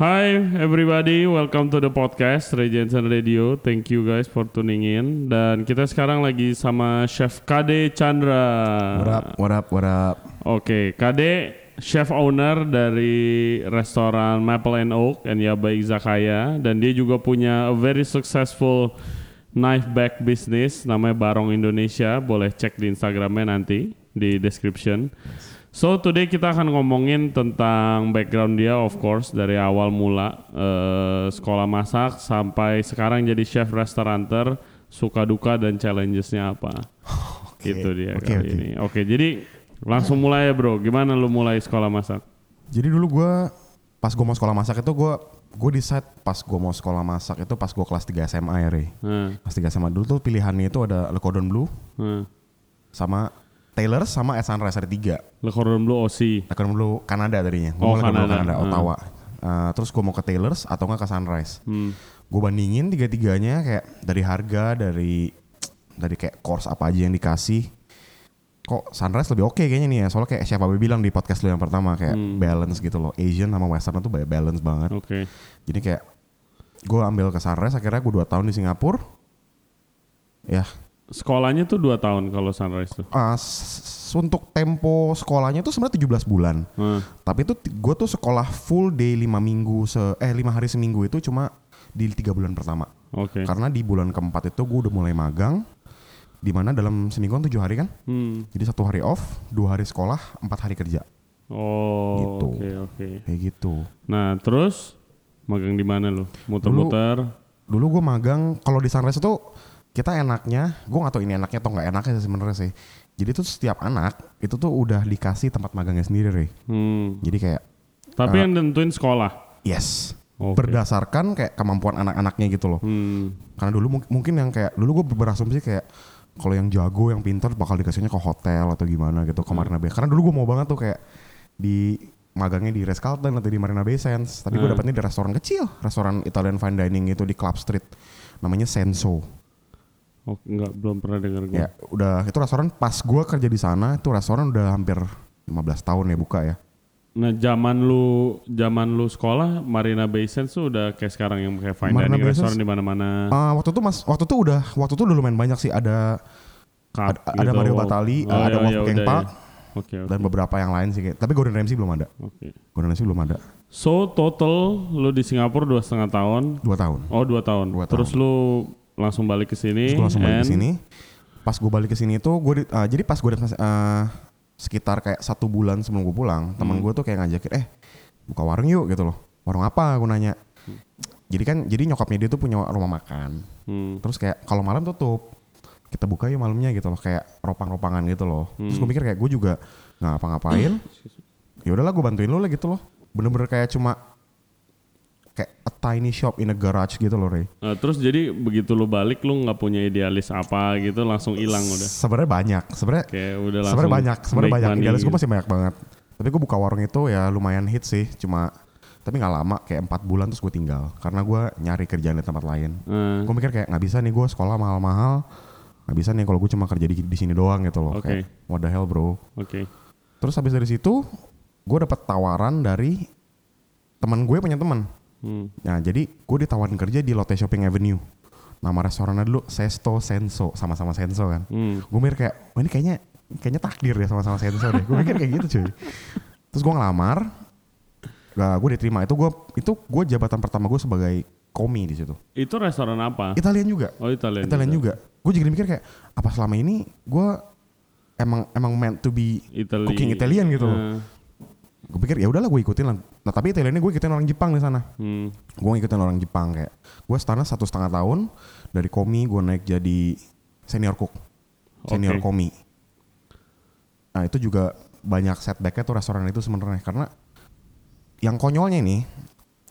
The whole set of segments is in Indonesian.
Hi everybody, welcome to the podcast Regency Radio. Thank you guys for tuning in. Dan kita sekarang lagi sama Chef Kade Chandra. What up, what up, what up? Oke, Kade chef owner dari restoran Maple and Oak and Yaba Izakaya dan dia juga punya a very successful knife bag business namanya Barong Indonesia. Boleh cek di Instagramnya nanti di description. So today kita akan ngomongin tentang background dia of course dari awal mula eh, sekolah masak sampai sekarang jadi chef restauranter suka duka dan challengesnya apa. Gitu dia oke, kali oke. ini. Oke, jadi langsung mulai ya bro. Gimana lu mulai sekolah masak? Jadi dulu gue pas gue mau sekolah masak itu gue gue decide pas gue mau sekolah masak itu pas gue kelas 3 SMA ya Rey. Hmm, Kelas 3 SMA dulu tuh pilihannya itu ada Le Cordon Bleu hmm. sama Taylor sama S Sunrise ada tiga. Le Cordon Bleu OC. Le Cordon Bleu Kanada tadinya. Gue Oh, Le Cordon Bleu Kanada. Hmm. Ottawa. Uh, terus gue mau ke Taylor's atau nggak ke Sunrise. Hmm. Gue bandingin tiga-tiganya kayak dari harga, dari dari kayak course apa aja yang dikasih. Kok Sunrise lebih oke kayaknya nih ya. Soalnya kayak siapa bilang di podcast lu yang pertama kayak Hmm. balance gitu loh. Asian sama Western tuh balance banget. Oke. Jadi kayak gue ambil ke Sunrise akhirnya gue 2 tahun di Singapura. Ya, Sekolahnya tuh 2 tahun kalau Sunrise tuh. uh, untuk tempo sekolahnya tuh sebenarnya 17 bulan. Hmm. Tapi itu gue tuh sekolah full day 5 minggu se eh 5 hari seminggu itu cuma di tiga bulan pertama. Oke. Karena di bulan keempat itu gue udah mulai magang. di mana dalam seminggu kan 7 hari kan. Hmm. Jadi satu hari off, dua hari sekolah, empat hari kerja. Oh, Gitu. oke oke. Kayak gitu. Nah, terus magang di mana lu? Muter-muter. Dulu gue magang, kalau di Sunrise itu kita enaknya, gue gak tahu ini enaknya atau nggak enaknya sih sebenarnya sih. Jadi tuh setiap anak itu tuh udah dikasih tempat magangnya sendiri, Rey. Hmm. Jadi kayak Tapi yang nentuin sekolah. yes, Oke. berdasarkan kayak kemampuan anak-anaknya gitu loh. Hmm. Karena dulu mung- mungkin yang kayak dulu gue berasumsi kayak kalau yang jago, yang pintar bakal dikasihnya ke hotel atau gimana gitu ke Marina Bay. Karena dulu gue mau banget tuh kayak di magangnya di Ritz Carlton atau di Marina Bay Sands. Tapi gue Hmm. dapetnya di restoran kecil, restoran Italian fine dining itu di Club Street. Namanya Senso. Oh, enggak belum pernah dengar gue. Ya, udah itu restoran pas gue kerja di sana itu restoran udah hampir 15 tahun ya buka ya. Nah, zaman lu zaman lu sekolah Marina Bay Sands tuh udah kayak sekarang yang kayak fine Marina dining Bay restoran di mana-mana. Ah, waktu itu mas, waktu itu udah, waktu itu udah lumayan banyak sih ada Cup ada, ada gitu. Mario Batali, Oh, ada iya, Wolf Park ya. Oke, oke. dan beberapa yang lain sih. Tapi Gordon Ramsay belum ada. Oke. Gordon Ramsay belum ada. So total lu di Singapura dua setengah tahun. Dua tahun. Oh dua tahun. Dua Terus lu langsung balik ke sini. Terus langsung balik ke sini. Pas gue balik ke sini itu, gue di- ah, jadi pas gue datang ah, sekitar kayak satu bulan sebelum gue pulang, teman Hmm. gue tuh kayak ngajakin, eh buka warung yuk gitu loh. Warung apa? Gue nanya. Jadi kan, jadi nyokapnya dia tuh punya rumah makan. Hmm. Terus kayak kalau malam tutup, kita buka yuk malamnya gitu loh, kayak ropang-ropangan gitu loh. Terus Hmm. gue mikir kayak gue juga nggak ngapa-ngapain. ya udahlah gue bantuin lo lah gitu loh. Bener-bener kayak cuma kayak a tiny shop in a garage gitu loh, Ray. Nah, terus jadi begitu lu balik lu nggak punya idealis apa gitu langsung hilang udah. Sebenarnya banyak, sebenarnya sebenarnya banyak, sebenarnya banyak. money Idealis gue masih banyak banget. Tapi gue buka warung itu ya lumayan hit sih, cuma tapi nggak lama, kayak empat bulan terus gue tinggal karena gue nyari kerjaan di tempat lain. Eh, Gue mikir kayak nggak bisa nih gue sekolah mahal-mahal, nggak bisa nih kalau gue cuma kerja di, di sini doang gitu loh. Oke. Kayak what the hell bro. Oke. Terus habis dari situ, gue dapat tawaran dari teman gue punya teman. Hmm. Nah jadi gue ditawarin kerja di Lotte Shopping Avenue. Nama restorannya dulu Sesto Senso, sama-sama Senso kan. Hmm. Gue mikir kayak, wah ini kayaknya kayaknya takdir ya sama-sama Senso deh. Gue mikir kayak gitu cuy. Terus gue ngelamar, gak gue diterima. Itu gue itu gue jabatan pertama gue sebagai komi di situ. Itu restoran apa? Italian juga. Oh Italian. Italian juga. Gue juga mikir kayak apa selama ini gue emang emang meant to be Itali. cooking Italian gitu loh. Gue pikir ya udahlah gue ikutin lah. Nah tapi Italiannya gue ikutin orang Jepang di sana. hmm. Gue ngikutin orang Jepang kayak gue setara satu setengah tahun dari komi gue naik jadi senior cook, senior Oke. komi. Nah itu juga banyak setbacknya tuh restoran itu sebenarnya karena yang konyolnya ini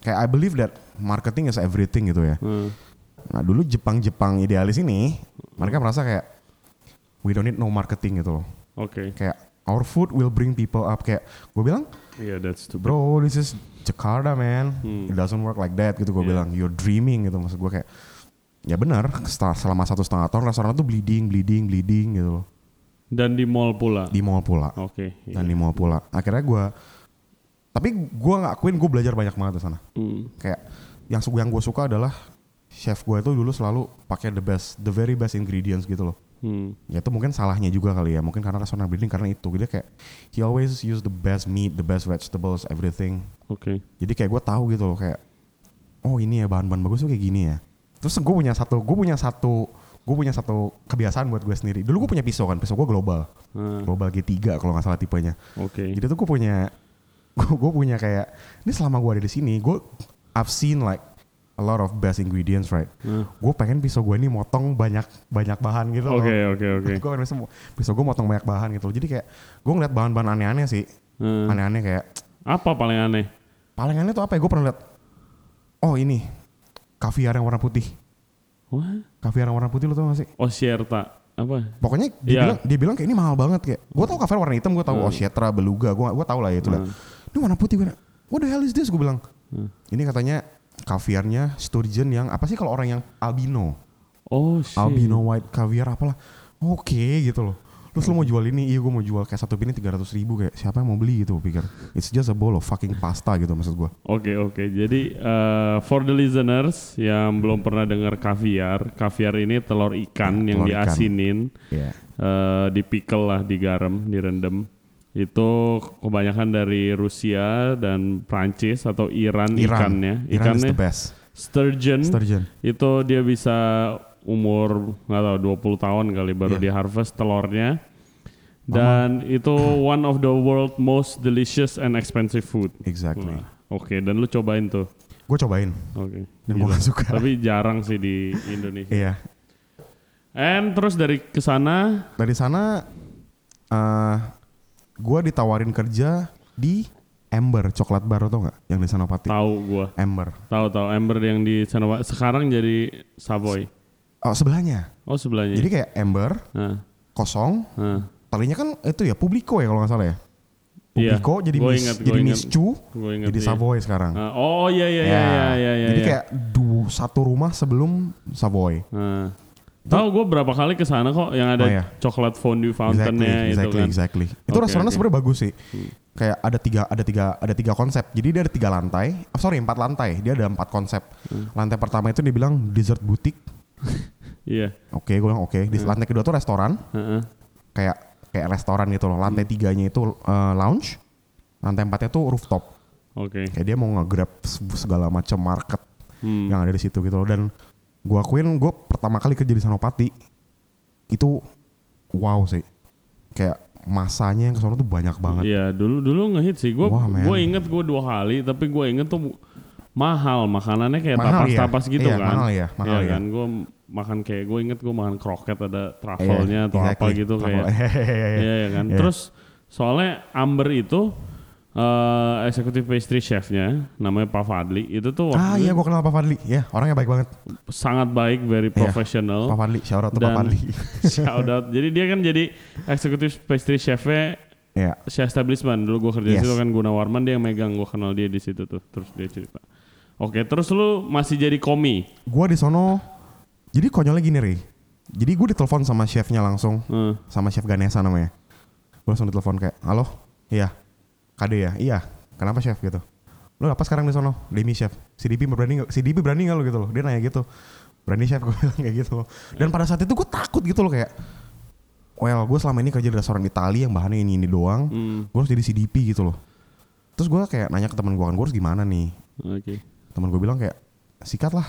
kayak I believe that marketing is everything gitu ya. Hmm. Nah dulu Jepang-Jepang idealis ini mereka merasa kayak we don't need no marketing gitu loh. Oke. Kayak our food will bring people up kayak gue bilang Yeah, that's too bro this is Jakarta man Hmm. it doesn't work like that gitu gue Yeah. bilang you're dreaming gitu maksud gue kayak ya benar selama satu setengah tahun restoran tuh bleeding bleeding bleeding gitu loh Dan di mall pula. di mall pula Oke. iya. dan di mall pula akhirnya gue tapi gue ngakuin gue belajar banyak banget di sana Hmm. kayak yang yang gue suka adalah chef gue itu dulu selalu pakai the best the very best ingredients gitu loh Hmm. ya itu mungkin salahnya juga kali ya. Mungkin karena restoran breeding karena itu. Dia kayak he always use the best meat the best vegetables everything. Oke. jadi kayak gue tahu gitu loh kayak oh ini ya bahan-bahan bagus tuh kayak gini ya. Terus gue punya satu gue punya satu gue punya satu kebiasaan buat gue sendiri. Dulu gue punya pisau kan pisau gue global. Ah, global G3 kalau nggak salah tipenya. Oke. jadi tuh gue punya gue punya kayak ini selama gue ada di sini gue I've seen like a lot of best ingredients right Ah. gue pengen pisau gue ini motong banyak banyak bahan gitu loh Oke oke oke. gue kan bisa pisau gue motong banyak bahan gitu jadi kayak gue ngeliat bahan-bahan aneh-aneh sih Hmm. aneh-aneh kayak Apa paling aneh? paling aneh tuh apa ya gue pernah liat oh ini kaviar yang warna putih Wah. kaviar yang warna putih lo tau gak sih Osierta apa? pokoknya dia Iya. bilang dia bilang kayak ini mahal banget kayak gue tau kaviar warna hitam gue tau Hmm. osietra beluga gue gue tau lah ya itu liat ini warna putih gue what the hell is this gue bilang Hmm. ini katanya kaviarnya sturgeon yang apa sih kalau orang yang albino Oh shit. albino white caviar apalah oke gitu loh terus lu mau jual ini iya gue mau jual kayak satu piring tiga ratus ribu kayak siapa yang mau beli gitu pikir it's just a bowl of fucking pasta gitu maksud gue Oke oke. Jadi eh, for the listeners yang belum pernah dengar kaviar, kaviar ini telur ikan Ya, yang telur ikan. diasinin, ya eh, di pickle lah, digaram, direndam. Itu kebanyakan dari Rusia dan Prancis atau Iran, Iran ikannya. Iran is Ikannya the best sturgeon. sturgeon Itu dia bisa umur nggak tahu 20 tahun kali baru Iya. di harvest telurnya. Dan itu one of the world most delicious and expensive food. exactly Oke, dan lu cobain tuh. gue cobain Oke. dan gue gak suka Tapi jarang sih di Indonesia. iya And terus dari ke sana, dari sana eh gue ditawarin kerja di Ember coklat bar tau nggak? Yang di Senopati. Tahu gua, Ember tahu tahu. Ember yang di sana sekarang jadi Savoy. oh sebelahnya? Oh sebelahnya. jadi kayak Ember Nah, kosong. Nah. tadinya kan itu ya Publico ya kalau nggak salah ya? Iya, Publico jadi gua Miss ingat, jadi ingat, jadi iya. Savoy sekarang. Ah, oh iya iya iya iya iya. iya, jadi iya. kayak du, satu rumah sebelum Savoy. Nah. Tahu gue berapa kali ke sana kok yang ada Oh, iya. coklat fondue exactly fountainnya itu exactly kan. exactly itu Oke, restorannya oke. sebenarnya bagus sih kayak ada tiga ada tiga ada tiga konsep jadi dia ada tiga lantai oh, sorry empat lantai dia ada empat konsep Hmm. lantai pertama itu dibilang dessert boutique Iya. oke gue bilang oke di Hmm. lantai kedua tuh restoran kayak kayak restoran gitu loh lantai Hmm. tiganya itu eh, lounge lantai empatnya tuh rooftop Oke. kayak dia mau nge-grab se- segala macam market Hmm. yang ada di situ gitu loh dan gua akuin gue pertama kali kerja di Sanopati itu wow sih kayak masanya yang ke sana tuh banyak banget Iya dulu dulu ngehit sih. Gue gue inget gue dua kali, tapi gue inget tuh mahal makanannya kayak Mahal, iya. tapas-tapas gitu Iya, kan. mahal ya, mahal Iya ya. kan. Gue makan kayak gue inget gue makan kroket ada Iya, truffle-nya atau apa exactly. gitu Truffle. kayak. Iya, Iya ya kan. Iya. Terus soalnya Amber itu eh executive pastry chefnya namanya Pak Fadli. Itu tuh ah iya gue kenal Pak Fadli. Ya orangnya baik banget. sangat baik, very Iya. professional. Pak Fadli shout out Pak Fadli. Shout out. Jadi dia kan jadi executive pastry chefnya ya Chef Establishment. Dulu gue kerja di Yes. situ kan Gunawarman dia yang megang. Gue kenal dia di situ tuh terus dia cerita. Oke terus lu masih jadi komi? Gue di sono jadi konyolnya gini Ri jadi gue ditelepon sama chefnya langsung. Eh, sama chef Ganesha namanya. Gue langsung ditelepon kayak halo? Iya kade ya? Iya. Kenapa chef? Gitu. Lo apa sekarang di sono? Demi chef. CDP berani nggak CDP berani nggak lo gitu loh? Dia nanya gitu. Berani chef? Gue bilang kayak gitu. Dan pada saat itu gue takut gitu loh kayak well gue selama ini kerja di restoran Italia yang bahannya ini ini doang. Hmm, gue harus jadi CDP gitu loh. Terus gue kayak nanya ke teman gue kan gue harus gimana nih? Oke. Teman gue bilang kayak sikat lah.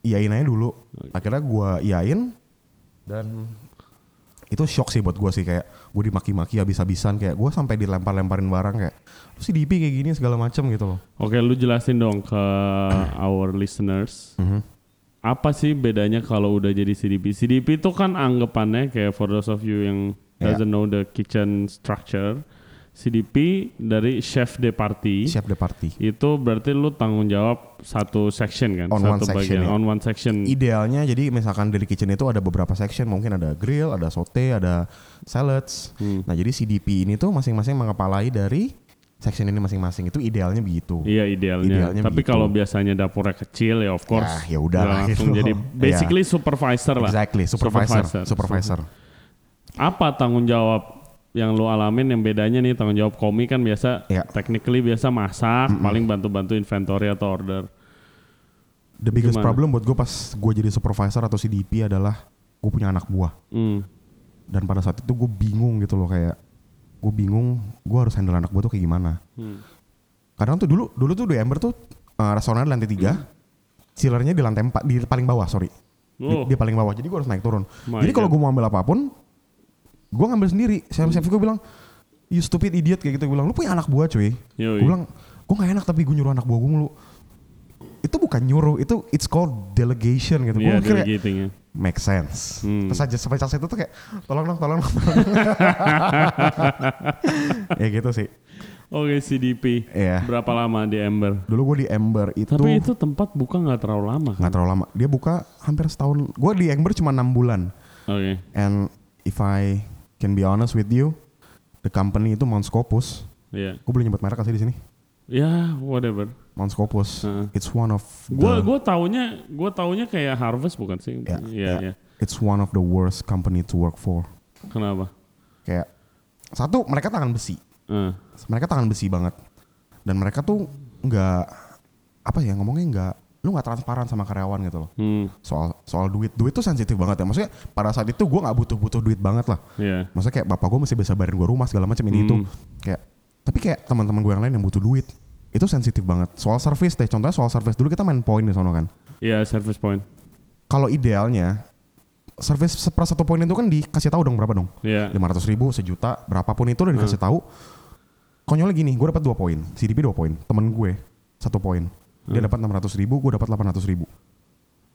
Iyain aja dulu. Akhirnya gue iyain. Dan itu shock sih buat gue sih kayak gue dimaki-maki habis-habisan kayak gue sampai dilempar-lemparin barang kayak lu si DP kayak gini segala macem gitu loh oke lu jelasin dong ke our listeners Mhm. apa sih bedanya kalau udah jadi CDP CDP itu kan anggapannya kayak for those of you yang Ya. doesn't know the kitchen structure CDP dari chef de party chef de party itu berarti lu tanggung jawab satu section kan On satu one section, bagian ya. on one section idealnya jadi misalkan dari kitchen itu ada beberapa section mungkin ada grill ada saute ada salads Hmm. nah jadi CDP ini tuh masing-masing mengepalai dari section ini masing-masing itu idealnya begitu Iya idealnya. Idealnya Tapi kalau biasanya dapurnya kecil ya of course. Ya, ya udah lah langsung gitu. jadi Iya. basically supervisor lah. exactly supervisor supervisor, Apa tanggung jawab yang lu alamin yang bedanya nih tanggung jawab komi kan biasa Iya. technically biasa masak, paling bantu-bantu inventory atau order. The biggest Gimana? problem buat gue pas gue jadi supervisor atau CDP adalah gue punya anak buah. Hmm. Dan pada saat itu gue bingung gitu loh kayak gue bingung gue harus handle anak buah tuh kayak gimana. Hmm. Kadang tuh dulu dulu tuh di Ember tuh uh, restoran di lantai tiga, chillernya di lantai empat di paling bawah sorry. Di, Oh, di paling bawah. Jadi gue harus naik turun. My Jadi kalau gue mau ambil apa pun, gue ngambil sendiri. Chef chef gue bilang, you stupid idiot kayak gitu. Gue bilang, lu punya anak buah cuy. Gue bilang, gue gak enak tapi gue nyuruh anak buah gue mulu. Itu bukan nyuruh, itu it's called delegation gitu. Iya, gue mikir kayak, ya. make sense. Hmm. Terus aja sampai saat itu tuh kayak, tolong dong, tolong dong. tolong dong." ya gitu sih. Oke, CDP. Iya. Berapa lama di Ember? Dulu gue di Ember itu Tapi itu tempat buka nggak terlalu lama kan? nggak terlalu lama. Dia buka hampir setahun. Gue di Ember cuma enam bulan. Oke. And if I can be honest with you, the company itu Mount Scopus. Iya. Gue boleh nyebut merek sih di sini? Ya, whatever. Mount Scopus. Heeh. It's one of Gua the, gua taunya gua taunya kayak Harvest bukan sih? Ya, Iya, ya. iya. it's one of the worst company to work for. Kenapa? Kayak satu mereka tangan besi. Eh, Mereka tangan besi banget. Dan mereka tuh nggak apa ya ngomongnya nggak lu nggak transparan sama karyawan gitu loh. Hmm, soal soal duit. Duit tuh sensitif banget ya. Maksudnya pada saat itu gue nggak butuh butuh duit banget lah. Iya. maksudnya kayak bapak gue masih bisa bayarin gue rumah segala macam ini itu. Hmm. kayak tapi kayak teman-teman gue yang lain yang butuh duit itu sensitif banget. Soal service deh contohnya soal service dulu kita main poin di sono kan. Iya, service point. kalau idealnya service seper satu poin itu kan dikasih tahu dong berapa dong? Iya. lima ratus ribu sejuta berapapun itu udah dikasih tahu. Konyolnya gini gue dapat dua poin CDP dua poin temen gue satu poin dia dapat enam ratus ribu gue dapat delapan ratus ribu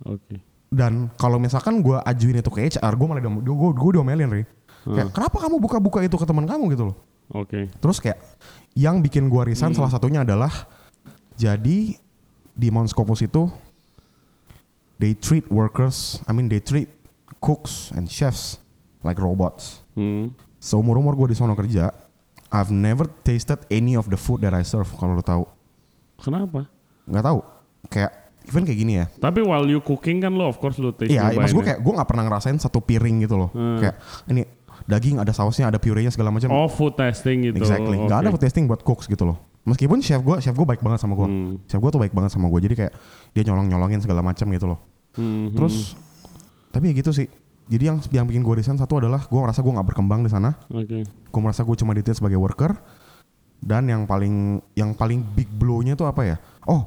Oke. dan kalau misalkan gue ajuin itu ke HR gue malah gue gue diomelin Ri. kayak kenapa kamu buka-buka itu ke teman kamu gitu loh Oke. terus kayak yang bikin gue resign salah satunya adalah jadi di Mount Scopus itu they treat workers I mean they treat cooks and chefs like robots Hmm. seumur umur gue di sono kerja I've never tasted any of the food that I serve kalau lo tahu Kenapa? Nggak tahu kayak even kayak gini ya Tapi while you cooking kan lo of course lo taste Iya, nyobain maksud gue ya. kayak gue nggak pernah ngerasain satu piring gitu loh. Hmm. Kayak ini daging ada sausnya, ada purenya segala macam. Oh, food testing gitu. exactly. Nggak ada Oke. food testing buat cooks gitu loh. Meskipun chef gue, chef gue baik banget sama gue. Hmm. Chef gue tuh baik banget sama gue. Jadi kayak dia nyolong nyolongin segala macam gitu loh. Hmm, hmm. Terus tapi ya gitu sih. Jadi yang yang bikin gue resign satu adalah gue ngerasa gue nggak berkembang di sana. Oke. Gue merasa gue cuma ditreat sebagai worker. Dan yang paling yang paling big blow-nya tuh apa ya? Oh,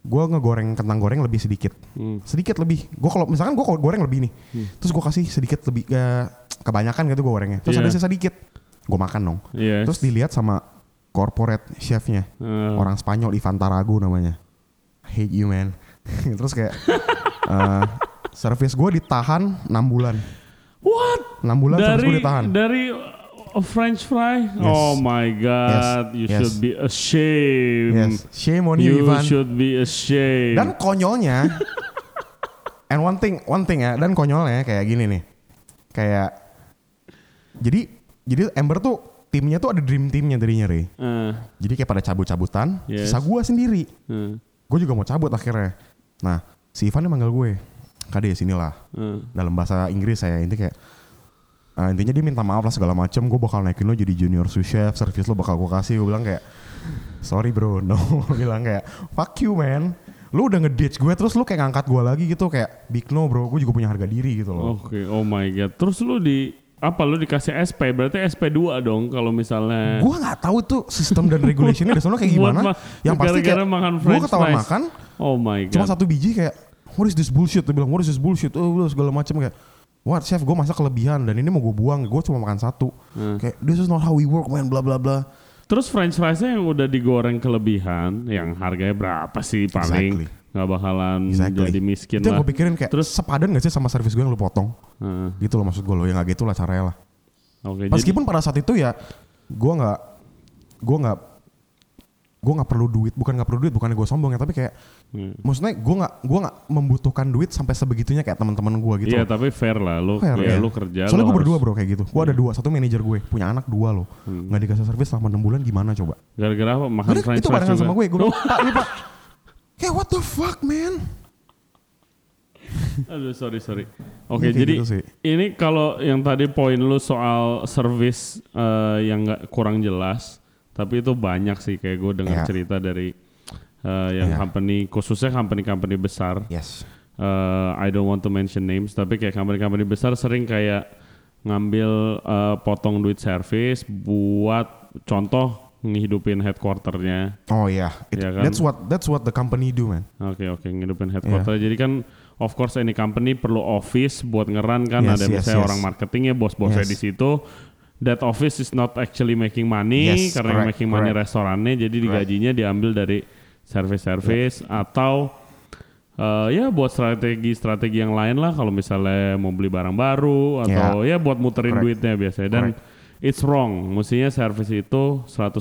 gue ngegoreng kentang goreng lebih sedikit. Hmm. sedikit lebih. Gue kalau misalkan gue goreng lebih nih terus gue kasih sedikit lebih eh, kebanyakan gitu gue gorengnya. Terus Iya. ada sisa dikit gue makan dong. Yes. terus dilihat sama corporate chefnya. Eh, orang Spanyol Ivan Tarago namanya. Hate you man. Terus kayak eh, service gue ditahan 6 bulan. What? 6 bulan service gue Dari ditahan. dari a French fry? Oh my god, you Yes. should be ashamed. yes shame on you, You Ivan should be ashamed. Dan konyolnya, and one thing, one thing ya, dan konyolnya kayak gini nih, kayak jadi jadi Ember tuh timnya tuh ada dream teamnya tadinya Re. Eh, Jadi kayak pada cabut-cabutan, Yes. sisa gua sendiri. eh, Gue juga mau cabut akhirnya. Nah, si Ivan dia manggil gue, kade sinilah. eh. Dalam bahasa Inggris saya inti kayak ah, intinya dia minta maaf lah segala macem. Gue bakal naikin lo jadi junior sous chef, service lo bakal gue kasih. Gue bilang kayak sorry bro, no. Bilang kayak fuck you man. Lu udah ngeditch gue terus lu kayak ngangkat gue lagi gitu kayak big no bro. Gue juga punya harga diri gitu loh. Oke, oh my god. Terus lu di apa lu dikasih SP? Berarti SP2 dong kalau misalnya Gue nggak tahu tuh sistem dan regulationnya di sana kayak gimana. ma- Yang pasti kayak makan ketahuan fries. makan Oh my god. cuma satu biji kayak what is this bullshit? Dia bilang what is this bullshit? Oh segala macam kayak What chef gue masak kelebihan dan ini mau gue buang gue cuma makan satu Hmm. kayak this is not how we work man bla bla bla Terus french fries-nya yang udah digoreng kelebihan, yang harganya berapa sih paling? Exactly. Nggak bakalan Exactly. jadi miskin itu lah. gue pikirin kayak Terus- sepadan gak sih sama servis gue yang lu potong Heeh. gitu loh maksud gue loh ya nggak gitu lah caranya lah Oke, jadi meskipun pada saat itu ya gue nggak gue nggak gue nggak perlu duit bukan nggak perlu duit bukannya gue sombong ya tapi kayak Hmm. maksudnya gue nggak gue nggak membutuhkan duit sampai sebegitunya kayak teman-teman gue gitu Iya, tapi fair lah lu. Fair, ya, ya. lu kerja soalnya gue berdua bro kayak gitu gue ada dua satu manajer gue punya anak dua loh nggak dikasih servis selama enam bulan gimana coba Gara-gara apa? Makan french itu barengan sama gue gue pak ini pak kayak what the fuck man Aduh sorry sorry. Oke Iya, kayak jadi gitu sih. ini kalau yang tadi poin lu soal service eh, yang nggak kurang jelas, tapi itu banyak sih kayak gue dengar Iya. cerita dari eh, yang Iya. company khususnya company-company besar. Yes. eh, I don't want to mention names, tapi kayak company-company besar sering kayak ngambil eh, potong duit service buat contoh ngehidupin headquarternya. Oh iya, It- Iya kan? that's what that's what the company do man. Oke oke ngehidupin headquarter. Jadi kan of course any company perlu office buat ngeran kan Yes, ada yes, misalnya yes. orang marketingnya bos-bosnya Yes. di situ. That office is not actually making money Yes, karena yang correct, making money correct. restorannya jadi digajinya diambil dari service-service atau eh, ya buat strategi-strategi yang lain lah kalau misalnya mau beli barang baru atau ya buat muterin Correct. duitnya biasanya dan it's wrong. Mestinya service itu 100%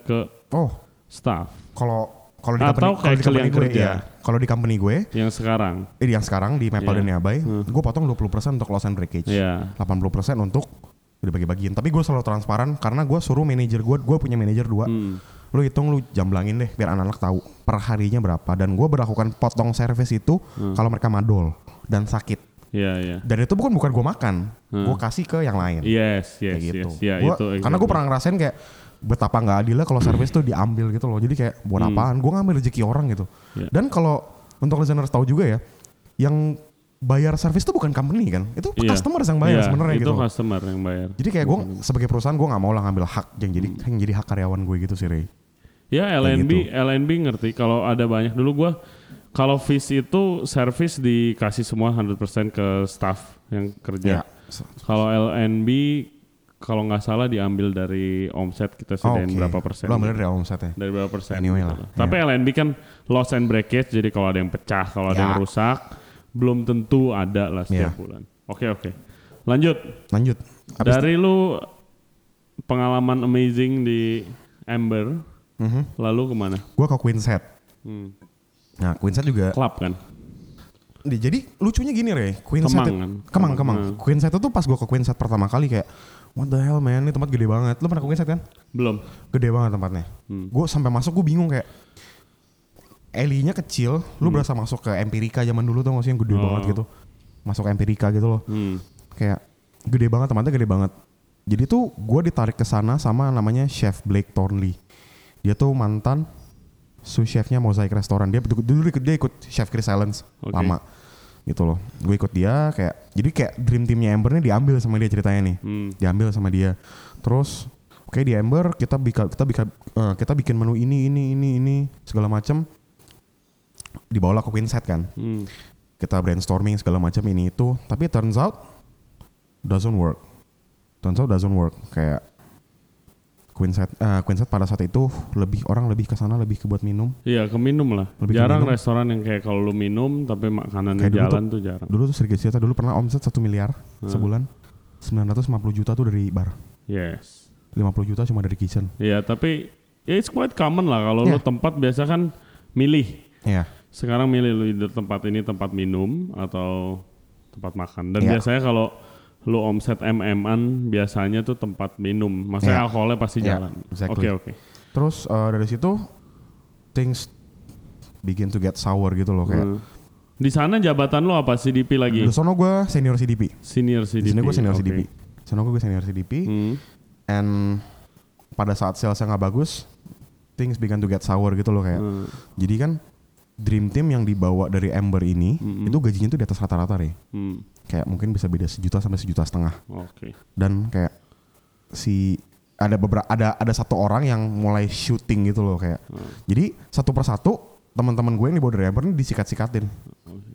ke Oh, staff kalau kalau di Atau company, kalau di company gue, kerja. ya. Kalau di company gue, yang sekarang. eh, yang sekarang di Maple Iya. dan Niabai, gue potong 20% untuk loss and breakage. Iya. 80% untuk dibagi-bagiin. Tapi gue selalu transparan karena gue suruh manajer gue, gue punya manajer dua. Hmm. Lu hitung lu jamblangin deh biar anak-anak tahu per harinya berapa. Dan gue berlakukan potong service itu Hmm. kalau mereka madol dan sakit. Iya, iya. Dan itu bukan bukan gue makan, gue kasih ke yang lain. Yes, yes, kayak gitu. yes. Ya, Gua- itu. Karena gue exactly. pernah ngerasain kayak betapa nggak adilnya kalau service tuh diambil gitu loh. Jadi kayak buat apaan? Gue ngambil rezeki orang gitu. Hmm. Ya. Dan kalau untuk listeners tahu juga ya, yang bayar service tuh bukan company kan, itu Iya. customer yang bayar Iya, sebenarnya itu gitu. loh. customer yang bayar. Jadi kayak gue sebagai perusahaan gue nggak mau lah ngambil hak yang jadi Hmm. yang jadi hak karyawan gue gitu sih Ray. Ya LNB, gitu. LNB ngerti kalau ada banyak dulu gua kalau fees itu service dikasih semua 100% ke staff yang kerja. Ya. Kalau LNB kalau nggak salah diambil dari omset kita Oh, sedain Oke. berapa persen. Lo ambil dari omset ya. dari berapa persen. Anyway gitu lah. Tapi LNB kan loss and breakage jadi kalau ada yang pecah, kalau ada Ya. yang rusak belum tentu ada lah setiap Ya. bulan. Oke oke. Lanjut. Lanjut. Abis Dari lu pengalaman amazing di Amber, Mhm. lalu ke mana? gue ke Queenset. Hmm. Nah Queenset juga Club kan? Di- Jadi lucunya gini Re, Queenset Kemang kan? Kemang, Kemang, Kemang. Queenset itu pas gue ke Queenset pertama kali kayak What the hell man, ini tempat gede banget. Lu pernah ke Queenset kan? Belum. Gede banget tempatnya. Hmm. Gue sampai masuk gue bingung kayak Elinya kecil, lu berasa masuk ke Empirika zaman dulu tuh gak sih yang gede Hmm. Oh. banget gitu. Masuk Empirika gitu loh. Hmm. Kayak gede banget tempatnya gede banget. Jadi tuh gue ditarik ke sana sama namanya Chef Blake Thornley. Dia tuh mantan sous chefnya Mosaic Restoran. Dia dulu, dulu dia ikut Chef Chris Silence Oke. lama gitu loh. Gue ikut dia kayak jadi kayak dream teamnya Amber nih diambil sama dia ceritanya nih. Hmm. Diambil sama dia. Terus oke di Amber kita bikin kita bikin eh, kita bikin menu ini ini ini ini segala macam dibawa ke Queenset kan. Hmm. Kita brainstorming segala macam ini itu, tapi turns out doesn't work. Turns out doesn't work kayak Queenset eh, Queenset pada saat itu lebih orang lebih ke sana lebih ke buat minum. Iya ke minum lah. Lebih jarang minum. restoran yang kayak kalau lu minum tapi makanannya Kayak jalan tuh, jarang. Dulu tuh sedikit cerita dulu pernah omset 1 miliar Hmm. sebulan. 950 juta tuh dari bar. Yes. 50 juta cuma dari kitchen. Iya tapi ya it's quite common lah kalau lu Iya. tempat biasa kan milih. Iya. Sekarang milih lu either tempat ini tempat minum atau tempat makan. Dan Iya. biasanya kalau lu omset MM-an biasanya tuh tempat minum. Maksudnya Iya. alkoholnya pasti Iya, jalan. Oke exactly. oke. Terus eh, dari situ things begin to get sour gitu loh kayak. Hmm. Di sana jabatan lu apa CDP lagi? Di sono gue senior CDP. Senior Di CDP. sini gue senior oke. CDP. Di sono gue senior CDP. Hmm. And pada saat salesnya nggak bagus, things began to get sour gitu loh kayak. Hmm. Jadi kan dream team yang dibawa dari Ember ini Mm-mm. itu gajinya tuh di atas rata-rata ya. Hmm. Kayak mungkin bisa beda sejuta sampai sejuta setengah. Oke. Dan kayak si ada beberapa ada ada satu orang yang mulai shooting gitu loh kayak. Hmm. Jadi satu persatu teman-teman gue yang dibawa dari Ember ini disikat-sikatin.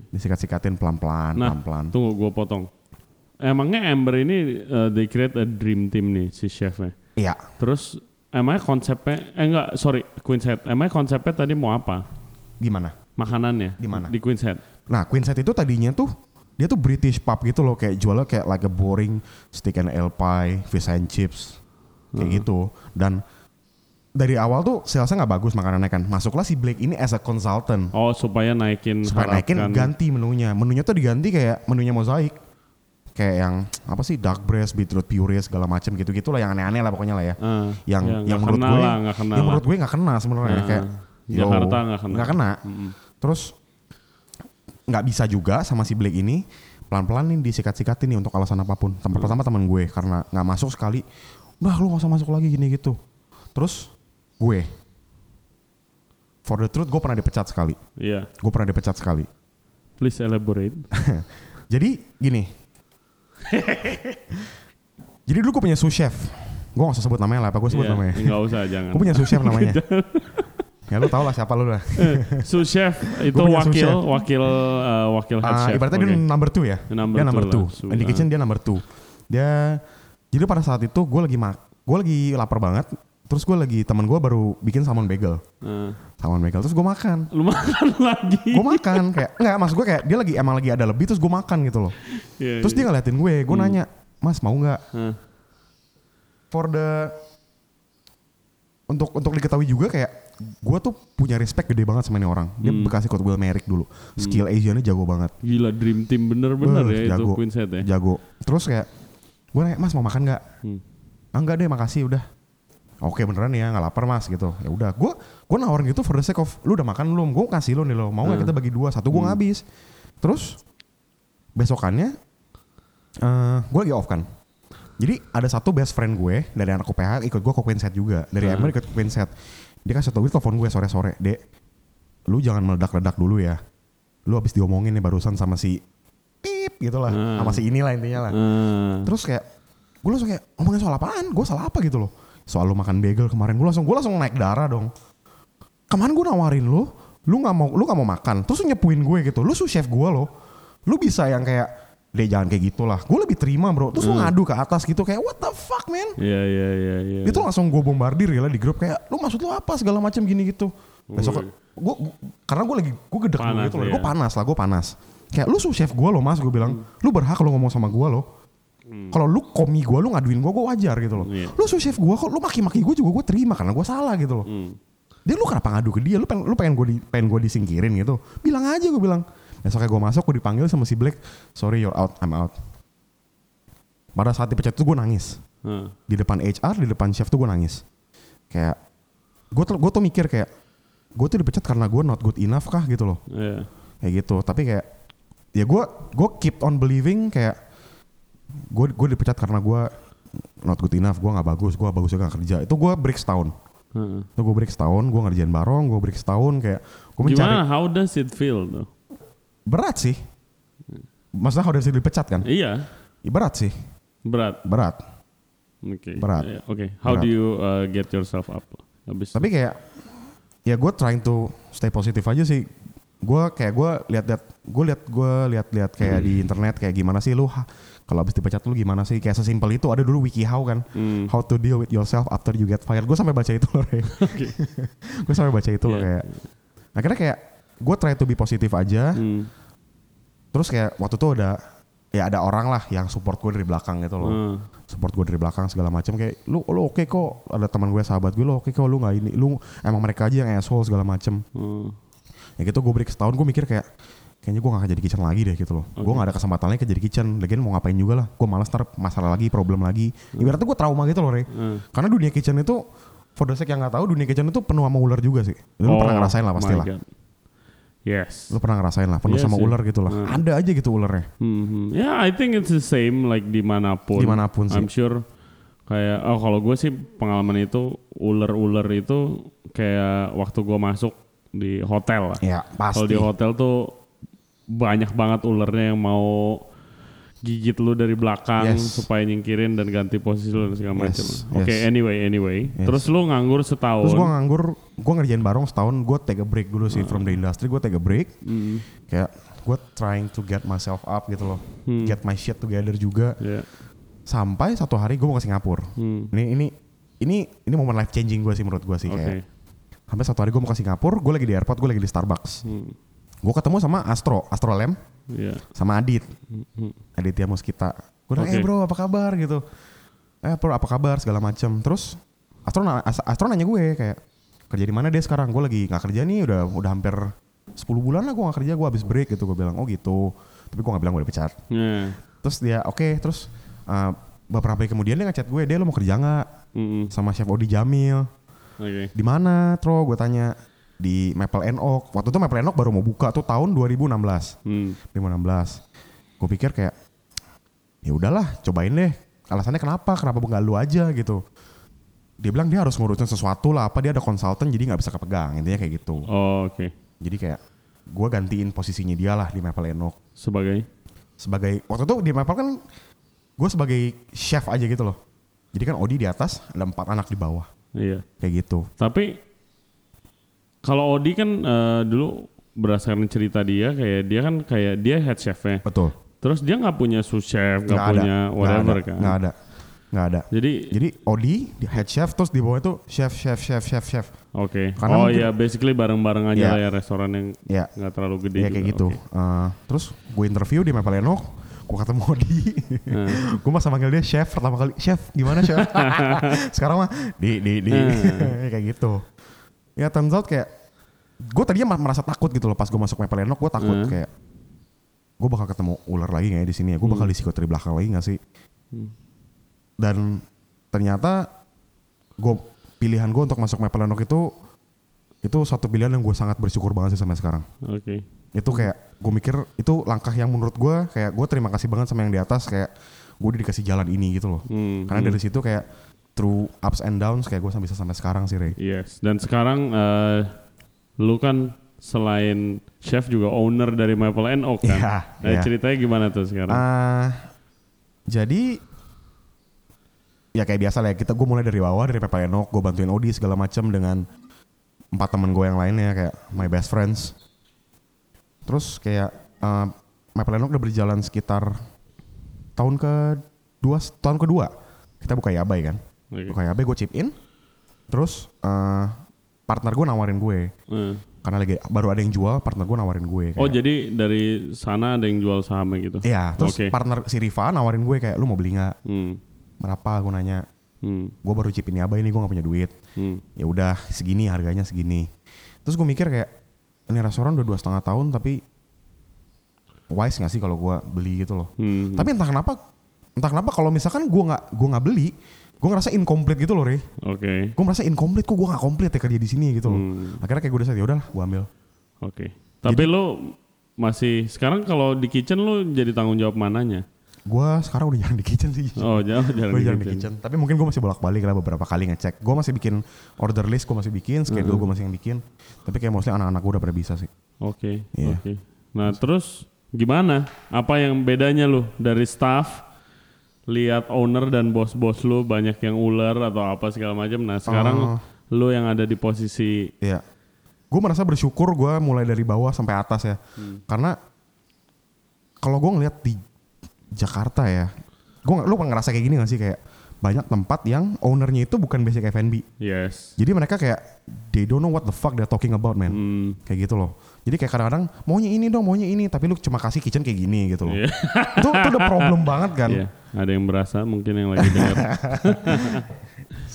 Disikat-sikatin pelan-pelan, Nah, pelan-pelan. tunggu gue potong. Emangnya Amber ini uh, they create a dream team nih si chefnya. Iya. Terus emangnya konsepnya eh enggak sorry Queen's Head. Emangnya konsepnya tadi mau apa? Gimana? Makanannya Di mana? Di Queen's Head. Nah, Queenset itu tadinya tuh dia tuh British pub gitu loh kayak jualnya kayak like a boring steak and ale pie, fish and chips kayak gitu. Dan dari awal tuh salesnya nggak bagus makanannya kan. Masuklah si Blake ini as a consultant Oh supaya naikin supaya naikin ganti menunya. Menunya tuh diganti kayak menunya mozaik. Kayak yang apa sih dark breast, beetroot puree segala macam gitu-gitu lah yang aneh-aneh lah pokoknya lah ya. Ah, yang ya, yang menurut gue lah, yang menurut gue nggak kena sebenarnya Ah, kayak yo, Jakarta nggak kena. nggak kena. Mm-mm. Terus nggak bisa juga sama si Blake ini pelan-pelan nih disikat-sikatin nih untuk alasan apa pun. Tempat pertama teman gue karena nggak masuk sekali. Udah lu gak usah masuk lagi gini gitu. Terus gue for the truth gue pernah dipecat sekali. Iya. Gue pernah dipecat sekali. Please elaborate. Jadi gini. Jadi dulu gue punya sous chef. Gue gak usah sebut namanya lah, apa gue sebut Iya, namanya. Nggak usah jangan. Gue punya sous chef namanya. ya lu tau lah siapa lu lah. Sous chef itu wakil chef. wakil uh, wakil head chef. ibaratnya Oke. dia number two ya. Number dia number two two. lah, ah. kitchen dia number two. Dia jadi pada saat itu gue lagi mak, gue lagi lapar banget. Terus gue lagi teman gue baru bikin salmon bagel, Eh, salmon bagel. Terus gue makan, lu makan lagi. gue makan kayak enggak maksud gue kayak dia lagi emang lagi ada lebih terus gue makan gitu loh. Iya, Terus iya. dia ngeliatin gue, gue nanya, Mas mau nggak Eh, for the untuk untuk diketahui juga kayak gue tuh punya respect gede banget sama ini orang. Dia Hmm. bekas ikut Will Merrick dulu. Skill Asiannya jago banget. Gila dream team bener-bener Beuh, ya jago. itu ya. Jago. Terus kayak gue nanya, "Mas mau makan nggak?" Hmm. "Ah, enggak deh, makasih udah. Oke beneran ya, nggak lapar mas gitu. Ya udah, gue gue nawarin gitu for the sake of lu udah makan belum? Gue kasih lu nih lo, mau nggak Hmm. kita bagi dua? Satu gue ngabis. Terus besokannya eh gue lagi off kan. Jadi ada satu best friend gue dari anak UPH ikut gue ke Queen Set juga. Dari Hmm. Ember ikut ke Queen Set. Dia kasih tau gue telepon gue sore-sore. Dek, lu jangan meledak-ledak dulu ya. Lu habis diomongin nih barusan sama si Pip gitu lah. Hmm. Sama si inilah intinya lah. Eh, Terus kayak gue langsung kayak ngomongin soal apaan? Gue salah apa gitu loh? Soal lu makan bagel kemarin gue langsung gue langsung naik darah dong. Kemarin gue nawarin lu, lu nggak mau lu nggak mau makan, terus lu nyepuin gue gitu. Lu sous chef gue loh. Lu bisa yang kayak deh jangan kayak gitulah. Gue lebih terima bro. Terus lu ngadu ke atas gitu kayak what the fuck man? Iya iya iya iya. Itu langsung gue bombardir ya lah di grup kayak lu maksud lu apa segala macam gini gitu. Besok gue karena gue lagi gue gedek Panas gitu loh. ya. Gue panas lah, gue panas. Kayak lu sous chef gue loh mas, gue bilang. Lu berhak kalau ngomong sama gue loh. Kalau lu komi gue, lu ngaduin gue, gue wajar gitu loh. Iya. Lu sous chef gue, kok lu maki-maki gue juga gue terima karena gue salah gitu loh. Hmm. Dia lu kenapa ngadu ke dia? Lu pengen lu pengen gue di, pengen gue disingkirin gitu. Bilang aja gue bilang. Besoknya gue masuk, gue dipanggil sama si Black. Sorry you're out, I'm out. Pada saat dipecat itu gue nangis Eh, di depan HR di depan chef tuh gue nangis kayak gue tuh gue tuh mikir kayak gue tuh dipecat karena gue not good enough kah gitu loh Iya. kayak gitu tapi kayak ya gue gue keep on believing kayak gue gue dipecat karena gue not good enough gue nggak bagus gue bagus juga nggak kerja itu gue break setahun Heeh. itu gue break setahun gue ngerjain barong gue break setahun kayak gue mencari Gimana? How does it feel tuh? Berat sih maksudnya udah bisa dipecat kan Iya. Ya, berat sih Berat. berat Oke. Berat. Iya, Oke. How Berat. do you uh, get yourself up? Habis. tapi kayak ya gue trying to stay positif aja sih gue kayak gue lihat-lihat gue lihat gue lihat-lihat kayak di internet kayak gimana sih lu kalau habis dipecat lu gimana sih kayak sesimpel itu ada dulu WikiHow kan Hmm. how to deal with yourself after you get fired gue sampai baca itu loh gue sampai baca itu loh Iya. kayak akhirnya kayak gue try to be positif aja Hmm. Terus kayak waktu itu ada ya ada orang lah yang support gue dari belakang gitu loh. Hmm. support gue dari belakang segala macam. Kayak lu lu oke kok. Ada teman gue sahabat gue lu oke kok lu nggak ini lu emang mereka aja yang asshole segala macam. Hmm. ya gitu gue break setahun gue mikir kayak kayaknya gue gak akan jadi kitchen lagi deh gitu loh. Gue gak ada kesempatan lagi ke jadi kitchen. Lagian mau ngapain juga lah. Gue malas ntar masalah lagi problem lagi. Ibaratnya gue trauma gitu loh Re. Hmm. karena dunia kitchen itu for the sake yang gak tahu dunia kitchen itu penuh sama ular juga sih. Lu pernah Oh ngerasain lah pasti lah. Yes. lu pernah ngerasain lah penuh Iya sama sih. ular gitu lah Hmm. ada aja gitu ularnya Hmm, Ya, I think it's the same like di mana pun. Di mana pun sih. I'm sure kayak oh kalau gue sih pengalaman itu ular-ular itu kayak waktu gue masuk di hotel lah. ya Kalau pasti di hotel tuh banyak banget ularnya yang mau gigit lu dari belakang Yes. supaya nyingkirin dan ganti posisi lu dan segala macam. Yes, Oke, yes. anyway, anyway. Yes. Terus lu nganggur setahun. terus gue nganggur gue ngerjain barong setahun gue take a break dulu sih from the industry gue take a break Hmm, kayak gue trying to get myself up gitu loh Hmm. get my shit together juga ya. sampai satu hari gue mau ke Singapura Hmm, ini ini ini ini momen life changing gue sih menurut gue sih Oke. kayak sampai satu hari gue mau ke Singapura gue lagi di airport gue lagi di Starbucks Hmm, gue ketemu sama Astro Astro Lem ya. sama Adit. Hmm, Aditya Muskita gue nanya Oke. eh bro apa kabar? Gitu. Eh bro apa kabar? segala macam terus Astro Astro nanya gue kayak kerja di mana dia sekarang? Gue lagi nggak kerja nih udah udah hampir 10 bulan lah gue nggak kerja gue habis break gitu. Gue bilang oh gitu. Tapi gue nggak bilang gue dipecat Ya. terus dia oke. Terus uh, beberapa hari kemudian dia ngechat gue dia lo mau kerja nggak? Hmm, sama chef Odi Jamil. Oke. di mana tro? Gue tanya di Maple and Oak. Waktu itu Maple and Oak baru mau buka tuh tahun 2016. Hmm. 2016. Gue pikir kayak ya udahlah, cobain deh. Alasannya kenapa? Kenapa nggak lu aja gitu? Dia bilang dia harus ngurusin sesuatu lah. Apa dia ada konsultan jadi nggak bisa kepegang. Intinya kayak gitu. Oh, oke. Jadi kayak gue gantiin posisinya dia lah di Maple and Oak. Sebagai Sebagai waktu itu di Maple kan gue sebagai chef aja gitu loh. Jadi kan Odi di atas, ada empat anak di bawah. iya. Kayak gitu. Tapi kalau Odi kan eh, dulu berdasarkan cerita dia kayak dia kan kayak dia head chefnya. Betul. Terus dia nggak punya sous chef, nggak punya whatever ada. kan. Nggak ada. Nggak ada. Jadi Jadi Odi di head chef terus di bawah itu chef chef chef chef chef. oke. Karena Oh mungkin- ya basically bareng-bareng aja Ya. lah ya restoran yang Ya, nggak terlalu gede. ya kayak juga. gitu. Oke. Eh, terus gue interview di Maple Enok, gue ketemu Odi. Hmm. gue masa manggil dia chef pertama kali. Chef gimana chef? Sekarang mah di di di Hmm. kayak gitu. Ya turns out kayak gue tadinya merasa takut gitu loh pas gue masuk Maple Enok, gue takut Hmm. kayak gue bakal ketemu ular lagi nggak ya di sini ya? Gue bakal disikut dari belakang lagi nggak sih? Hmm. Dan ternyata gue pilihan gue untuk masuk Maple Enok itu itu satu pilihan yang gue sangat bersyukur banget sih sampai sekarang Oke. itu kayak gue mikir itu langkah yang menurut gue kayak gue terima kasih banget sama yang di atas kayak gue udah dikasih jalan ini gitu loh Hmm, karena dari situ kayak through ups and downs kayak gue bisa sampai sekarang sih Ray Yes. Dan sekarang eh, lu kan selain chef juga owner dari Maple and Oak kan. Iya, nah, iya. ceritanya gimana tuh sekarang? Ah, jadi ya kayak biasa lah ya, kita gue mulai dari bawah dari Pepe Enok gue bantuin Odi segala macam dengan empat teman gue yang lainnya kayak my best friends terus kayak uh, Maple Enok udah berjalan sekitar tahun ke dua tahun kedua kita buka Yabai kan Oke. buka Yabai gue chip in terus uh, partner gue nawarin gue Eh. karena lagi baru ada yang jual partner gue nawarin gue kayak, Oh jadi dari sana ada yang jual sahamnya gitu? Iya, terus Oke. partner si Riva nawarin gue kayak lu mau beli nggak? Hmm. Berapa? Gue nanya. Hmm. Gue baru chip ini apa ini gue nggak punya duit. Hmm. Ya udah segini harganya segini. Terus gue mikir kayak ini restoran udah dua setengah tahun tapi wise nggak sih kalau gue beli gitu loh. Hmm. Tapi entah kenapa entah kenapa kalau misalkan gue nggak gue nggak beli gue ngerasa incomplete gitu loh Rey. Oke. Gue merasa incomplete kok gue nggak komplit ya kerja di sini gitu loh. Hmm. Akhirnya kayak gue udah ya udahlah gue ambil. Oke. Tapi lu masih sekarang kalau di kitchen lu jadi tanggung jawab mananya? Gue sekarang udah jarang di kitchen sih. Oh jauh jarang gue di jarang di kitchen. kitchen. Tapi mungkin gue masih bolak-balik lah beberapa kali ngecek. Gue masih bikin order list, gue masih bikin, schedule gue masih yang bikin. Tapi kayak mostly anak-anak gue udah pada bisa sih. Oke. Iya. Oke. Nah terus gimana? Apa yang bedanya lu dari staff? Lihat owner dan bos-bos lu banyak yang ular atau apa segala macam. Nah sekarang Oh. lu yang ada di posisi Iya. Gue merasa bersyukur gue mulai dari bawah sampai atas ya. Karena kalau gue ngeliat di Jakarta ya, gue lu ngerasa kayak gini gak sih kayak banyak tempat yang ownernya itu bukan basic F&B. yes. Jadi mereka kayak they don't know what the fuck they're talking about man. Hmm. Kayak gitu loh. Jadi kayak kadang-kadang maunya ini dong, maunya ini, tapi lu cuma kasih kitchen kayak gini gitu loh. Iya. itu itu udah problem banget kan. Iya. Ada yang berasa mungkin yang lagi dengar.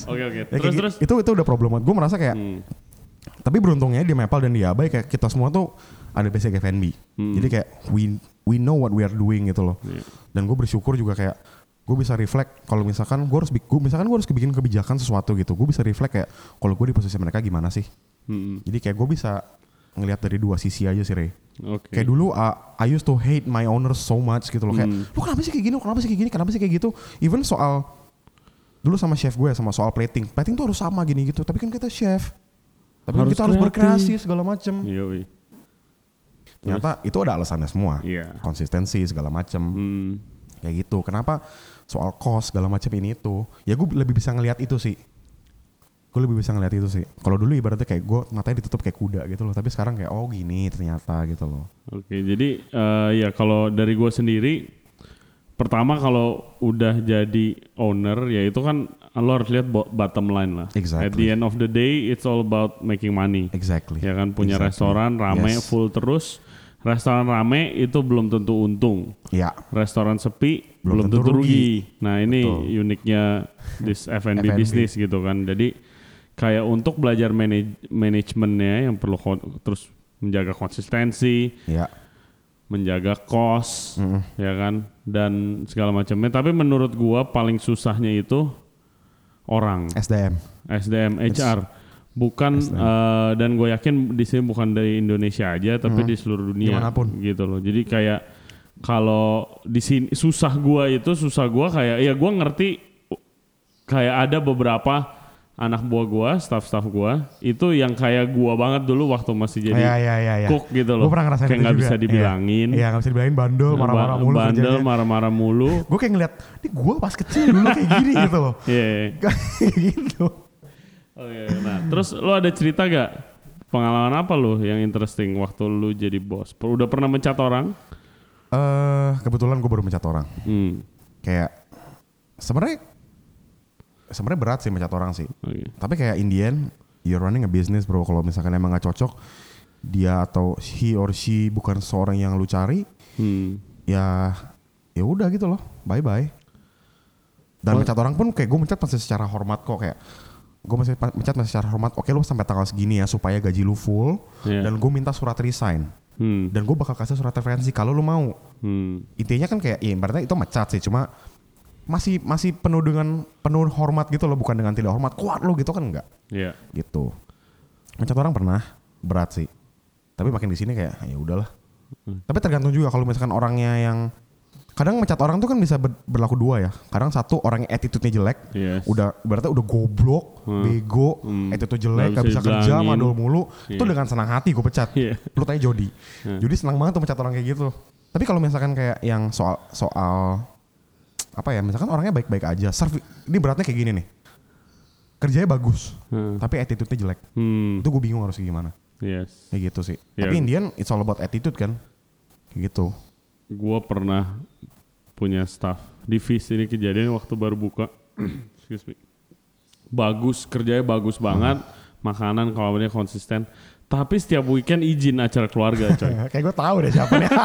Oke oke. Ya, Terus kayak terus. gitu. itu itu udah problem banget. Gue merasa kayak Hmm. tapi beruntungnya di Maple dan di Abai kayak kita semua tuh ada basic F&B. Hmm. Jadi kayak we we know what we are doing gitu loh. Iya. Dan gue bersyukur juga kayak gue bisa reflect kalau misalkan gue harus misalkan gue harus bikin kebijakan sesuatu gitu. Gue bisa reflect kayak kalau gue di posisi mereka gimana sih. Hmm. Jadi kayak gue bisa ngelihat dari dua sisi aja sih Ray. Oke. Kayak dulu uh, I used to hate my owner so much gitu loh kayak Hmm. lu kenapa sih kayak gini, Lu kenapa sih kayak gini, kenapa sih kayak gitu. Even soal dulu sama chef gue sama soal plating, plating tuh harus sama gini gitu. Tapi kan kita chef, tapi kan Harus kita harus berkreasi segala macem. Yoi. Ternyata itu ada alasannya semua, Iya. konsistensi segala macem Hmm. kayak gitu. Kenapa soal cost segala macam ini itu? Ya gue lebih bisa ngelihat itu sih. Gue lebih bisa ngelihat itu sih. Kalau dulu ibaratnya kayak gue matanya ditutup kayak kuda gitu loh. Tapi sekarang kayak oh gini ternyata gitu loh. Oke, jadi eh, ya kalau dari gue sendiri, pertama kalau udah jadi owner, ya itu kan lo harus lihat bo- bottom line lah. At Exactly. the end of the day, it's all about making money. Exactly. Ya kan punya Exactly. restoran rame Yes. full terus, restoran rame itu belum tentu untung. Ya. Restoran sepi belum, Belum tentu, tentu rugi. rugi. Nah ini Betul. uniknya this F&B bisnis gitu kan. Jadi kayak untuk belajar manaj manajemennya yang perlu terus menjaga konsistensi, Ya. menjaga cost, Mm-mm. ya kan, dan segala macamnya. Tapi menurut gua paling susahnya itu orang, SDM. SDM, HR. bukan eh, dan gue yakin di sini bukan dari Indonesia aja tapi di seluruh dunia Di mana pun. gitu loh jadi kayak kalau di sini susah gue itu susah gue kayak ya gue ngerti kayak ada beberapa anak buah gue staff-staff gue itu yang kayak gue banget dulu waktu masih jadi Iya, iya, iya, iya. cook gitu loh Gue pernah ngerasain kayak nggak bisa dibilangin Iya, nggak bisa dibilangin bandel, marah-marah Ba- mulu bandel marah-marah mulu Gue kayak ngeliat, ini gue pas kecil dulu kayak gini gitu loh. Iya, iya. Kayak gitu. Oke, nah terus lo ada cerita gak pengalaman apa lo yang interesting waktu lo jadi bos? Udah pernah mencat orang? Eh kebetulan gue baru mencat orang. Hmm. Kayak sebenarnya sebenarnya berat sih mencat orang sih. Oke. Tapi kayak Indian, you're running a business bro. Kalau misalkan emang gak cocok, dia atau he or she bukan seorang yang lu cari, Hmm. ya ya udah gitu loh. Bye bye. Dan mencat orang pun kayak gue mencat masih secara hormat kok kayak gue masih mencat masih secara hormat. Oke lu sampai tanggal segini ya supaya gaji lu full Iya. dan gue minta surat resign Hmm. dan gue bakal kasih surat referensi kalau lu mau. Hmm. Intinya kan kayak ya berarti itu mencat sih cuma masih masih penuh dengan penuh hormat gitu loh bukan dengan tidak hormat kuat lo gitu kan enggak Iya. gitu mencat orang pernah berat sih tapi makin di sini kayak ya udahlah tapi tergantung juga kalau misalkan orangnya yang kadang mencat orang tuh kan bisa ber- berlaku dua ya kadang satu orang yang attitude-nya jelek Yes. udah berarti udah goblok bego Hmm. attitude jelek gak bisa kerja mandul mulu itu Iya. dengan senang hati gue pecat Iya. lu tanya Jody Jody senang banget tuh mencat orang kayak gitu tapi kalau misalkan kayak yang soal soal apa ya misalkan orangnya baik-baik aja servi ini beratnya kayak gini nih kerjanya bagus Hmm. tapi attitude-nya jelek Hmm. itu gue bingung harus gimana Yes. kayak gitu sih Iya. tapi Indian it's all about attitude kan kayak gitu Gua pernah punya staff divisi ini kejadian waktu baru buka. Excuse me. Bagus, kerjanya bagus banget. Makanan kawannya konsisten. Tapi setiap weekend izin acara keluarga coy. kayak gue tahu deh siapa nih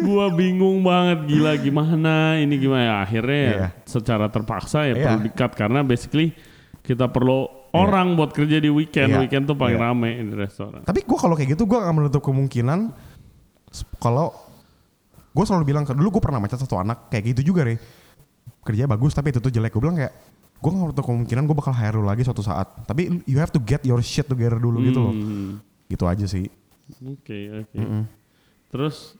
gua bingung banget gila gimana ini gimana ya akhirnya ya Iya. secara terpaksa ya Iya. perlu dikat karena basically kita perlu orang buat kerja di weekend Iya. weekend tuh paling Iya. rame di restoran tapi gue kalau kayak gitu gue gak menutup kemungkinan kalau gue selalu bilang dulu gue pernah macet satu anak kayak gitu juga deh kerjanya bagus tapi itu tuh jelek. Gue bilang kayak gue gak menutup kemungkinan gue bakal hire lu lagi suatu saat. Tapi you have to get your shit together dulu gitu loh. Hmm, gitu aja sih. Oke oke. Terus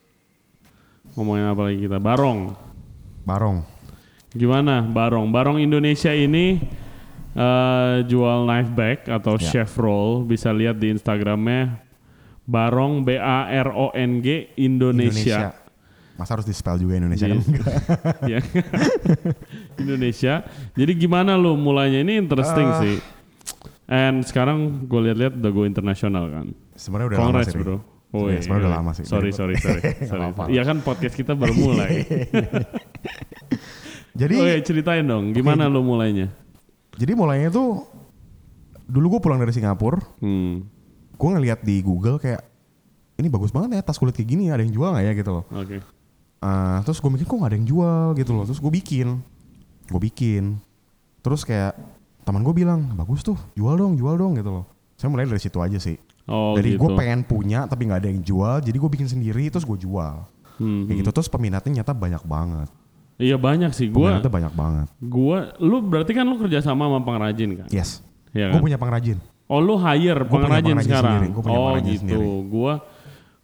ngomongin apa lagi kita? Barong. Barong. Gimana? Barong. Barong Indonesia ini eh, jual knife bag atau Ya. chef roll bisa lihat di Instagramnya barong B A R O N G Indonesia. masa harus di spell juga Indonesia Iya. kan enggak ya. Indonesia. Jadi gimana lu mulainya ini interesting Ah. sih. And sekarang gue lihat-lihat udah go internasional kan. sebenarnya udah lama Kongres sih bro. Sebenarnya- iya, sebenarnya udah iya. lama sih Sorry, sorry, sorry. Sorry. Iya kan podcast kita baru mulai. jadi Oke, ceritain dong. Gimana lu mulainya? jadi mulainya tuh dulu gue pulang dari Singapura Hmm, gue ngeliat di Google kayak ini bagus banget ya tas kulit kayak gini ada yang jual nggak ya? gitu loh. Oke. Ah, terus gue mikir kok gak ada yang jual? gitu loh. Terus gue bikin. Gue bikin. Terus kayak teman gue bilang bagus tuh jual dong jual dong gitu loh. Saya mulai dari situ aja sih. Oh, dari gitu. gue pengen punya tapi nggak ada yang jual jadi gue bikin sendiri terus gue jual. Hmm, kayak gitu. terus peminatnya nyata banyak banget. Iya banyak sih. Gua, peminatnya banyak banget. gua, lu berarti kan lu kerja sama sama pengrajin kan? yes. Iya gue kan? punya pengrajin Oh lu hire Gua punya pengrajin pengrajin sekarang? sendiri, gua oh pengrajin gitu. sendiri. Gua,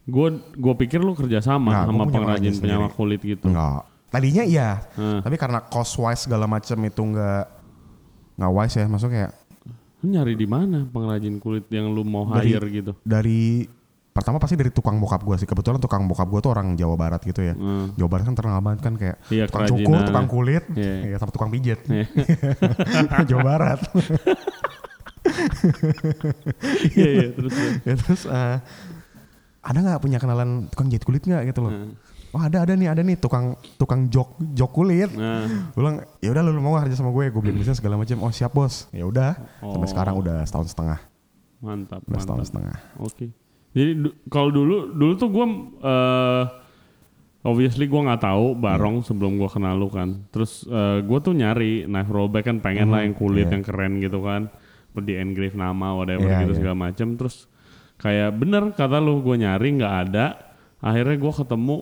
gua, gua pikir lu kerja sama gua sama pengrajin pengrajin penyama kulit gitu. Enggak. Tadinya iya. Hmm. Tapi karena cost wise segala macam itu enggak nggak wise ya. Maksudnya kayak nyari di mana pengrajin kulit yang lu mau Dari- hire gitu? dari pertama pasti dari tukang bokap gue sih. Kebetulan tukang bokap gue tuh orang Jawa Barat gitu ya. Hmm. Jawa Barat kan terkenal banget kan kayak Iya, tukang cukur, tukang kulit, Iya. ya, sama tukang pijet. Iya. Jawa Barat. Iya iya terus. terus. ya, terus eh, ada nggak punya kenalan tukang jahit kulit nggak gitu loh? Hmm. Oh ada ada nih ada nih tukang tukang jok jok kulit. Nah, Gue bilang ya udah lu mau nggak kerja sama gue? Gue beliin mesin segala macam. Oh siap bos. Ya udah. Sampai Oh. sekarang udah setahun setengah. mantap Udah setahun mantap. setengah. Oke. Jadi du- kalau dulu dulu tuh gua eh obviously gua nggak tahu barong sebelum gua kenal lu kan. Terus eh, gua tuh nyari knife rollback kan pengen lah yang kulit iya. yang keren gitu kan. Di engrave nama whatever Iya, gitu iya. segala macem Terus kayak bener kata lu gua nyari nggak ada. Akhirnya gua ketemu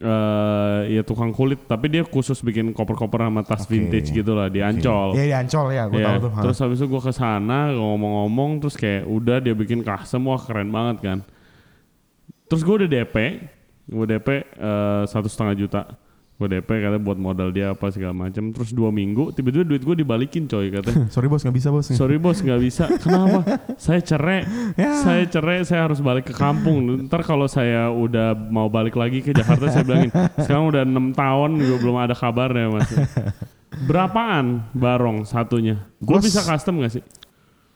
eh ya tukang kulit tapi dia khusus bikin koper-koper sama tas Oke. vintage gitu lah di Ancol. Iya di Ancol ya, gue Iya, tahu tuh. Terus habis itu gue ke sana ngomong-ngomong terus kayak udah dia bikin custom wah keren banget kan. Terus gue udah DP, gue DP eh, satu setengah juta. Gue DP katanya buat modal dia apa segala macam. Terus dua minggu tiba-tiba duit gue dibalikin coy katanya. Sorry bos nggak bisa bos. Sorry bos nggak bisa. Kenapa? saya cerai. Ya. Saya cerai. Saya harus balik ke kampung. Ntar kalau saya udah mau balik lagi ke Jakarta saya bilangin. Sekarang udah enam tahun gue belum ada kabarnya mas. Berapaan barong satunya? Gue bisa custom gak sih?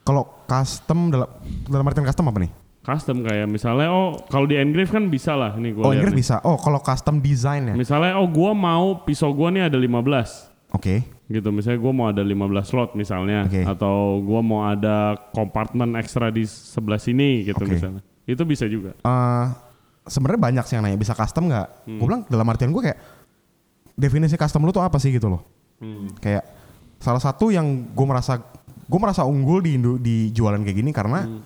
Kalau custom dalam dalam artian custom apa nih? Custom kayak misalnya oh kalau di engrave kan bisa lah nih gue Oh nih. bisa. Oh kalau custom design ya. Misalnya oh gue mau pisau gue nih ada 15 Oke. gitu misalnya gue mau ada 15 slot misalnya Oke. atau gue mau ada kompartemen ekstra di sebelah sini gitu Oke. misalnya itu bisa juga Eh, Sebenarnya banyak sih yang nanya bisa custom nggak? Hmm. Gue bilang dalam artian gue kayak definisi custom lu tuh apa sih gitu loh? Hmm. Kayak salah satu yang gue merasa gue merasa unggul di Indo, di jualan kayak gini karena Hmm.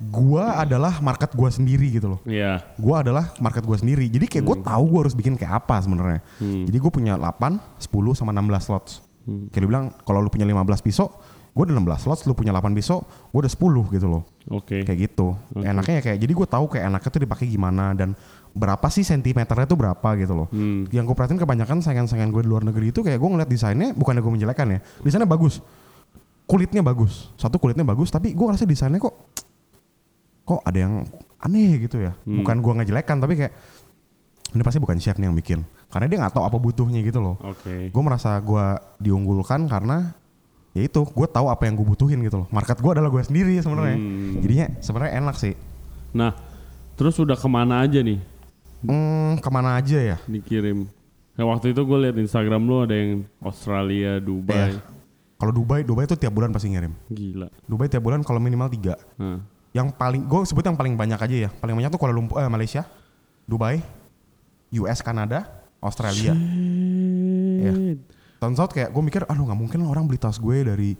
Gue adalah market gue sendiri gitu loh. Iya Gue adalah market gue sendiri. Jadi kayak gue tahu gue harus bikin kayak apa sebenarnya. Hmm. Jadi gue punya 8, 10 sama 16 slots. Hmm. Kayak bilang kalau lu punya 15 pisau, gue ada 16 slots, lu punya 8 pisau, gue ada 10 gitu loh. oke Kayak gitu. Enaknya ya kayak jadi gue tahu kayak enaknya tuh dipakai gimana dan berapa sih sentimeternya tuh berapa gitu loh. Hmm. Yang gue perhatiin kebanyakan saingan-saingan gue di luar negeri itu kayak gue ngeliat desainnya bukannya gue menjelekan ya. Desainnya bagus. Kulitnya bagus. Satu kulitnya bagus tapi gue ngerasa desainnya kok kok ada yang aneh gitu ya. Hmm. Bukan gue ngejelekan tapi kayak ini pasti bukan chef nih yang bikin. Karena dia nggak tahu apa butuhnya gitu loh. oke Gue merasa gue diunggulkan karena ya itu gue tahu apa yang gue butuhin gitu loh. Market gue adalah gue sendiri sebenarnya. Hmm. Jadinya sebenarnya enak sih. nah terus udah ke mana aja nih Hmm, ke mana aja ya? dikirim Kayak waktu itu gue liat Instagram lu ada yang Australia Dubai Iya. Kalau Dubai, Dubai tuh tiap bulan pasti ngirim. gila Dubai tiap bulan kalau minimal tiga. Nah, Yang paling, gue sebut yang paling banyak aja ya. Paling banyak tuh Kuala Lumpur, eh, Malaysia, Dubai, US, Kanada, Australia. Iya. Turns out kayak gue mikir, aduh nggak mungkin lah orang beli tas gue dari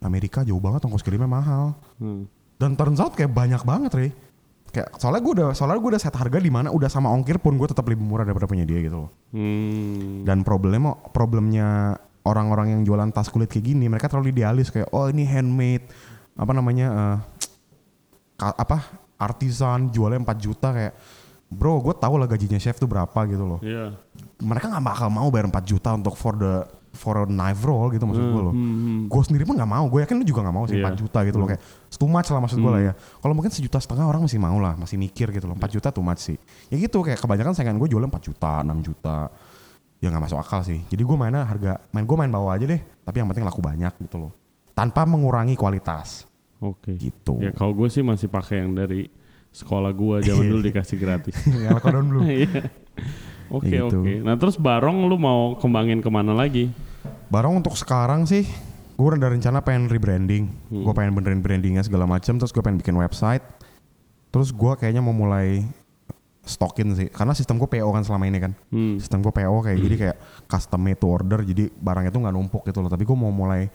Amerika jauh banget, ongkos kirimnya mahal. Hmm. Dan turns out kayak banyak banget, Rey. Kayak soalnya gue udah soalnya gue udah set harga di mana udah sama ongkir pun gue tetap lebih murah daripada punya dia gitu loh. Hmm. Dan problemnya problemnya orang-orang yang jualan tas kulit kayak gini, mereka terlalu idealis kayak oh ini handmade apa namanya ka- apa artisan jualnya 4 juta kayak bro gue tahu lah gajinya chef tuh berapa gitu loh. Iya. Mereka nggak bakal mau bayar 4 juta untuk for the for a knife roll gitu maksud gue loh. Hmm. Gue sendiri pun nggak mau, gue yakin lu juga nggak mau sih Iya. 4 juta gitu loh kayak it's too much lah maksud gue lah ya. Kalau mungkin sejuta setengah orang masih mau lah, masih mikir gitu loh. 4 juta too much sih. Ya gitu kayak kebanyakan saingan gue jualnya 4 juta, 6 juta. Ya nggak masuk akal sih. Jadi gue mainnya harga, main gue main bawah aja deh. Tapi yang penting laku banyak gitu loh. Tanpa mengurangi kualitas Oke. gitu. Ya kalau gue sih masih pakai yang dari sekolah gue zaman dulu dikasih gratis. yang kodon dulu. Iya. Oke gitu. oke. Nah terus barong lu mau kembangin ke mana lagi? Barang untuk sekarang sih gue udah ada rencana pengen rebranding. Gue pengen benerin brandingnya segala macam. Terus gue pengen bikin website. Terus gue kayaknya mau mulai stokin sih. Karena sistem gue PO kan selama ini kan. Hmm. Sistem gue PO kayak jadi kayak custom made to order. Jadi barangnya tuh nggak numpuk gitu loh. Tapi gue mau mulai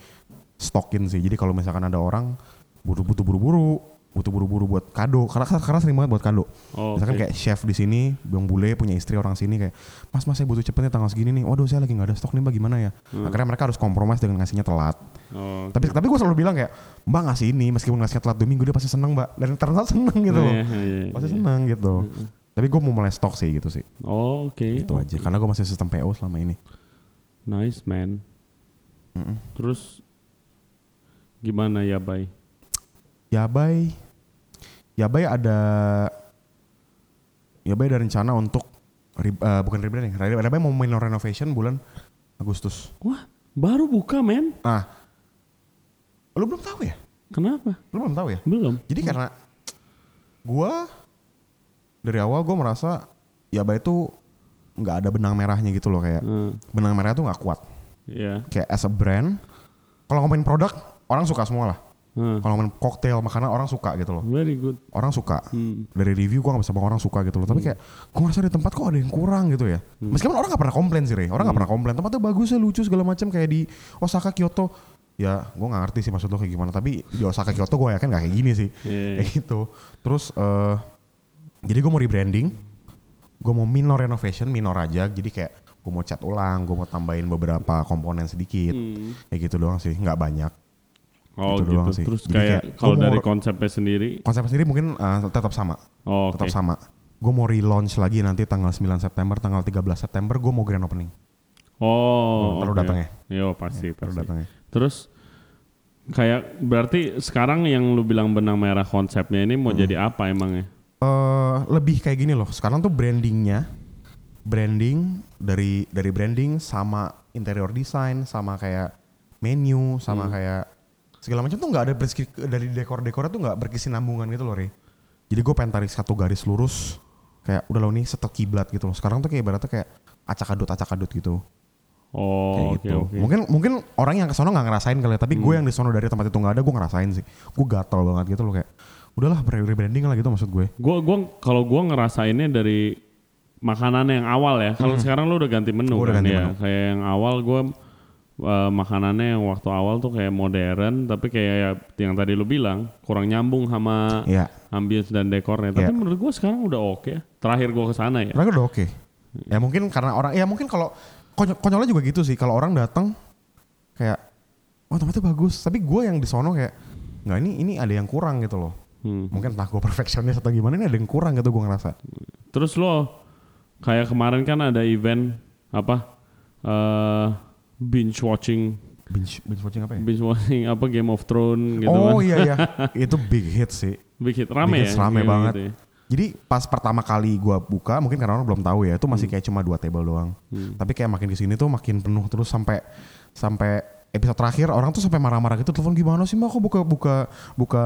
stokin sih. Jadi kalau misalkan ada orang butuh butuh buru-buru, butuh buru-buru buat kado. Karena karena sering banget buat kado. Oh, Misalkan oke. kayak chef di sini, bang bule punya istri orang sini kayak, mas mas saya butuh cepet nih tanggal segini nih. Waduh saya lagi nggak ada stok nih mbak gimana ya? Akhirnya mereka harus kompromis dengan ngasihnya telat. Oh, Tapi tapi gue selalu bilang kayak, mbak ngasih ini meskipun ngasihnya telat dua minggu dia pasti seneng mbak. Dan ternyata seneng gitu loh. iya, iya, iya. Pasti seneng gitu. Tapi gue mau mulai stok sih gitu sih. Oh, oke. Itu aja. Karena gue masih sistem PO selama ini. Nice man. Terus gimana ya bay? Yabai, Yabai ada, Yabai ada rencana untuk eh, bukan rebranding. Yabai mau main renovation bulan Agustus. Wah baru buka men? Nah, lu belum tahu ya? Kenapa? Lu belum tahu ya? Belum. Jadi karena gua dari awal gua merasa Yaba itu nggak ada benang merahnya gitu loh kayak Hmm, benang merah tuh nggak kuat. ya. Kayak as a brand, kalau ngomongin produk orang suka semua lah. Hmm, Kalau ngomongin cocktail makanan orang suka gitu loh. very good. Orang suka. Hmm. Dari review gua nggak bisa bilang orang suka gitu loh. Tapi kayak gua ngerasa di tempat kok ada yang kurang gitu ya. Meskipun orang nggak pernah komplain sih, Rey. Orang nggak pernah komplain. Tempatnya bagus ya, lucu segala macam kayak di Osaka, Kyoto. Ya, gua nggak ngerti sih maksud lo kayak gimana. Tapi di Osaka, Kyoto gue yakin nggak kayak gini sih. Iya. kayak gitu terus eh jadi gue mau rebranding gue mau minor renovation, minor aja. Jadi kayak gue mau cat ulang, gue mau tambahin beberapa komponen sedikit. Hmm. Kayak gitu doang sih, nggak banyak. Oh Gitu gitu. doang sih. Terus Jadi kayak kayak kalau dari konsepnya sendiri, Konsep sendiri mungkin eh, tetap sama, oh oke. tetap sama. Gue mau relaunch lagi nanti tanggal 9 September, tanggal 13 September gue mau grand opening. Oh, Baru oke. datang ya? Yo pasti, Baru pasti. datang ya. Terus kayak berarti sekarang yang lu bilang benang merah konsepnya ini Hmm. mau jadi apa emangnya? eh lebih kayak gini loh. Sekarang tuh brandingnya, branding dari dari branding sama interior design sama kayak menu sama kayak segala macam tuh nggak ada berski, dari dekor dekornya tuh nggak berkesinambungan gitu loh Re. Jadi gue pengen tarik satu garis lurus kayak udah loh nih setel kiblat gitu loh. Sekarang tuh kayak ibaratnya kayak acak adut acak adut gitu. Oh, kayak gitu. Hmm. Mungkin mungkin orang yang ke sono nggak ngerasain kali ya, tapi gue yang di sono dari tempat itu nggak ada gue ngerasain sih. Gue gatel banget gitu loh kayak udahlah rebranding lah gitu maksud gue. Gua gua kalau gua ngerasainnya dari makanan yang awal ya. Kalau sekarang lu udah ganti menu Gua Hmm. udah kan ganti ya. menu. Kayak yang awal gua eh, makanannya yang waktu awal tuh kayak modern tapi kayak ya yang tadi lu bilang kurang nyambung sama Iya. ambience dan dekornya. Tapi Iya. menurut gua sekarang udah oke. ya. Terakhir gua ke sana ya. Mereka udah oke. Ya mungkin karena orang ya mungkin kalau konyol, konyolnya juga gitu sih kalau orang datang kayak wah tempatnya bagus tapi gue yang di sono kayak nggak ini ini ada yang kurang gitu loh. Hmm. Mungkin entah gue perfeksionis atau gimana ini ada yang kurang gitu gue ngerasa. Terus lo kayak kemarin kan ada event apa eh binge watching Binge, binge watching apa ya? binge watching apa Game of Thrones gitu oh kan. iya iya itu big hit sih. Big hit rame Big ya. hits rame kayak banget. gitu ya. Jadi pas pertama kali gue buka mungkin karena orang belum tahu ya itu Hmm. masih kayak cuma dua table doang. Tapi kayak makin ke sini tuh makin penuh terus sampai sampai episode terakhir orang tuh sampai marah-marah gitu telepon gimana sih mbak kok buka buka buka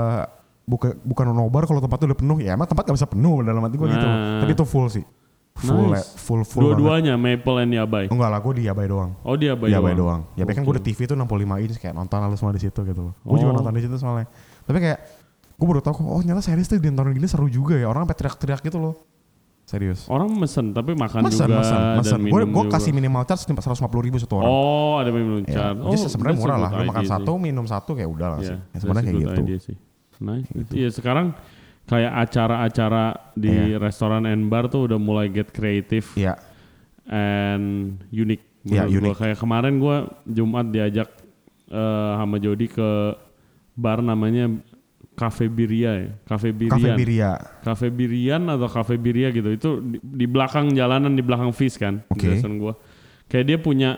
buka bukan nobar kalau tempatnya udah penuh ya emang tempat gak bisa penuh dalam hati gue gitu. Nah. Tapi itu full sih. Full Nice. le- full full. Dua-duanya Maple and Yabai. Enggak lah gue di Yabai doang. Oh dia Yabai Yabai doang. doang. Yabai kan gue udah TV tuh 65 inch kayak nonton lalu semua di situ gitu loh. Gue juga Oh. nonton di situ soalnya. Tapi kayak gue baru tahu kok oh ternyata series tuh ditonton gini seru juga ya. Orang sampai teriak-teriak gitu loh. Serius. Orang mesen tapi makan Mesen, juga mesen, mesen. Gue minum gue juga. kasih minimal charge 150 ribu satu orang. Oh ada minum Ya, chart. Oh, jadi sebenarnya murah lah. Lu makan satu, minum satu kayak udah lah sih. sih. Yeah, Ya, sebenarnya a kayak gitu. sih. Nice. Iya sekarang kayak acara-acara di Iya. restoran and bar tuh udah mulai get creative Iya, and unique. Iya, menurut gua. unique. Kayak kemarin gue Jumat diajak eh, sama Jody ke bar namanya Cafe Biria ya. Cafe Birian. Cafe Biria. Cafe Birian atau Cafe Biria gitu. Itu di, di belakang jalanan di belakang Fish kan. Restoran gua. Kayak dia punya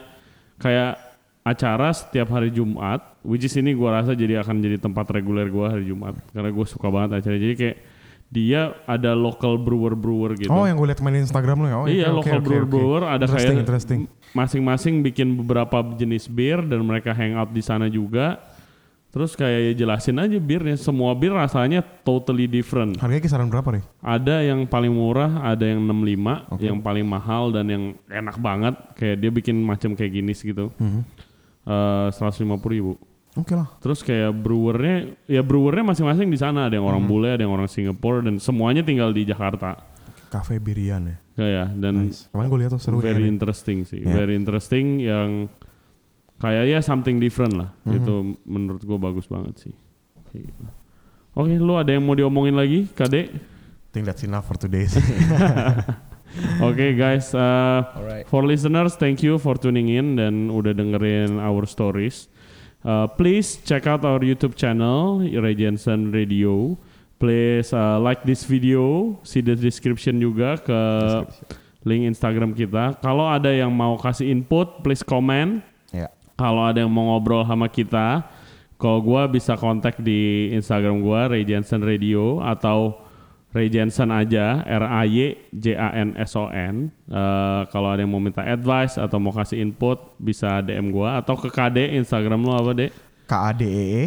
kayak acara setiap hari Jumat, which is ini gua rasa jadi akan jadi tempat reguler gua hari Jumat karena gue suka banget acara. Jadi kayak dia ada local brewer-brewer gitu. Oh yang gue liat main Instagram lu ya? Oh, iya, oke, local oke, oke. brewer-brewer ada Interesting, kayak interesting. masing-masing bikin beberapa jenis bir dan mereka hangout di sana juga. Terus kayak ya jelasin aja birnya, semua bir rasanya totally different. Harganya kisaran berapa nih? Ada yang paling murah, ada yang 65, yang paling mahal dan yang enak banget. Kayak dia bikin macam kayak gini gitu. Mhm. Eh 150 ribu. Oke lah. Terus kayak brewernya, ya brewernya masing-masing di sana. Ada yang orang Mhm. bule, ada yang orang Singapura dan semuanya tinggal di Jakarta. Cafe Birian ya. Kayak dan Kemarin gue liat tuh seru very kayaknya. interesting sih, Ya. very interesting yang kayak ya something different lah. Mhm. Itu menurut gue bagus banget sih. Gitu. Oke, lu ada yang mau diomongin lagi, Kade? I think that's enough for today sih. Oke guys, uh, Alright. for listeners, thank you for tuning in dan udah dengerin our stories. Uh, please check out our YouTube channel, Ray Jensen Radio. Please uh, like this video, see the description juga ke link Instagram kita. Kalau ada yang mau kasih input, please comment. Ya. Kalau ada yang mau ngobrol sama kita, kalau gua bisa kontak di Instagram gua Ray Jensen Radio atau Ray Jensen aja R A Y J A N S O N. Eh, kalau ada yang mau minta advice atau mau kasih input bisa DM gua atau ke KD Instagram lu apa, Dek? K A D E E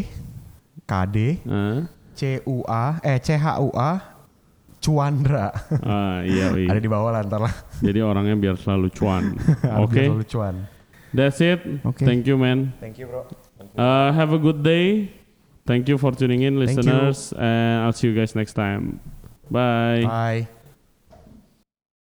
K D Eh? C U A eh C H U A Cuandra. Ah, iya, iya. Ada di bawah lah ntar lah. Jadi orangnya biar selalu cuan. Biar Oke. selalu cuan. That's it. Oke. Thank you, man. Thank you bro. Uh, have a good day. Thank you for tuning in, Thank you. listeners, and I'll see you guys next time. Bye. Bye.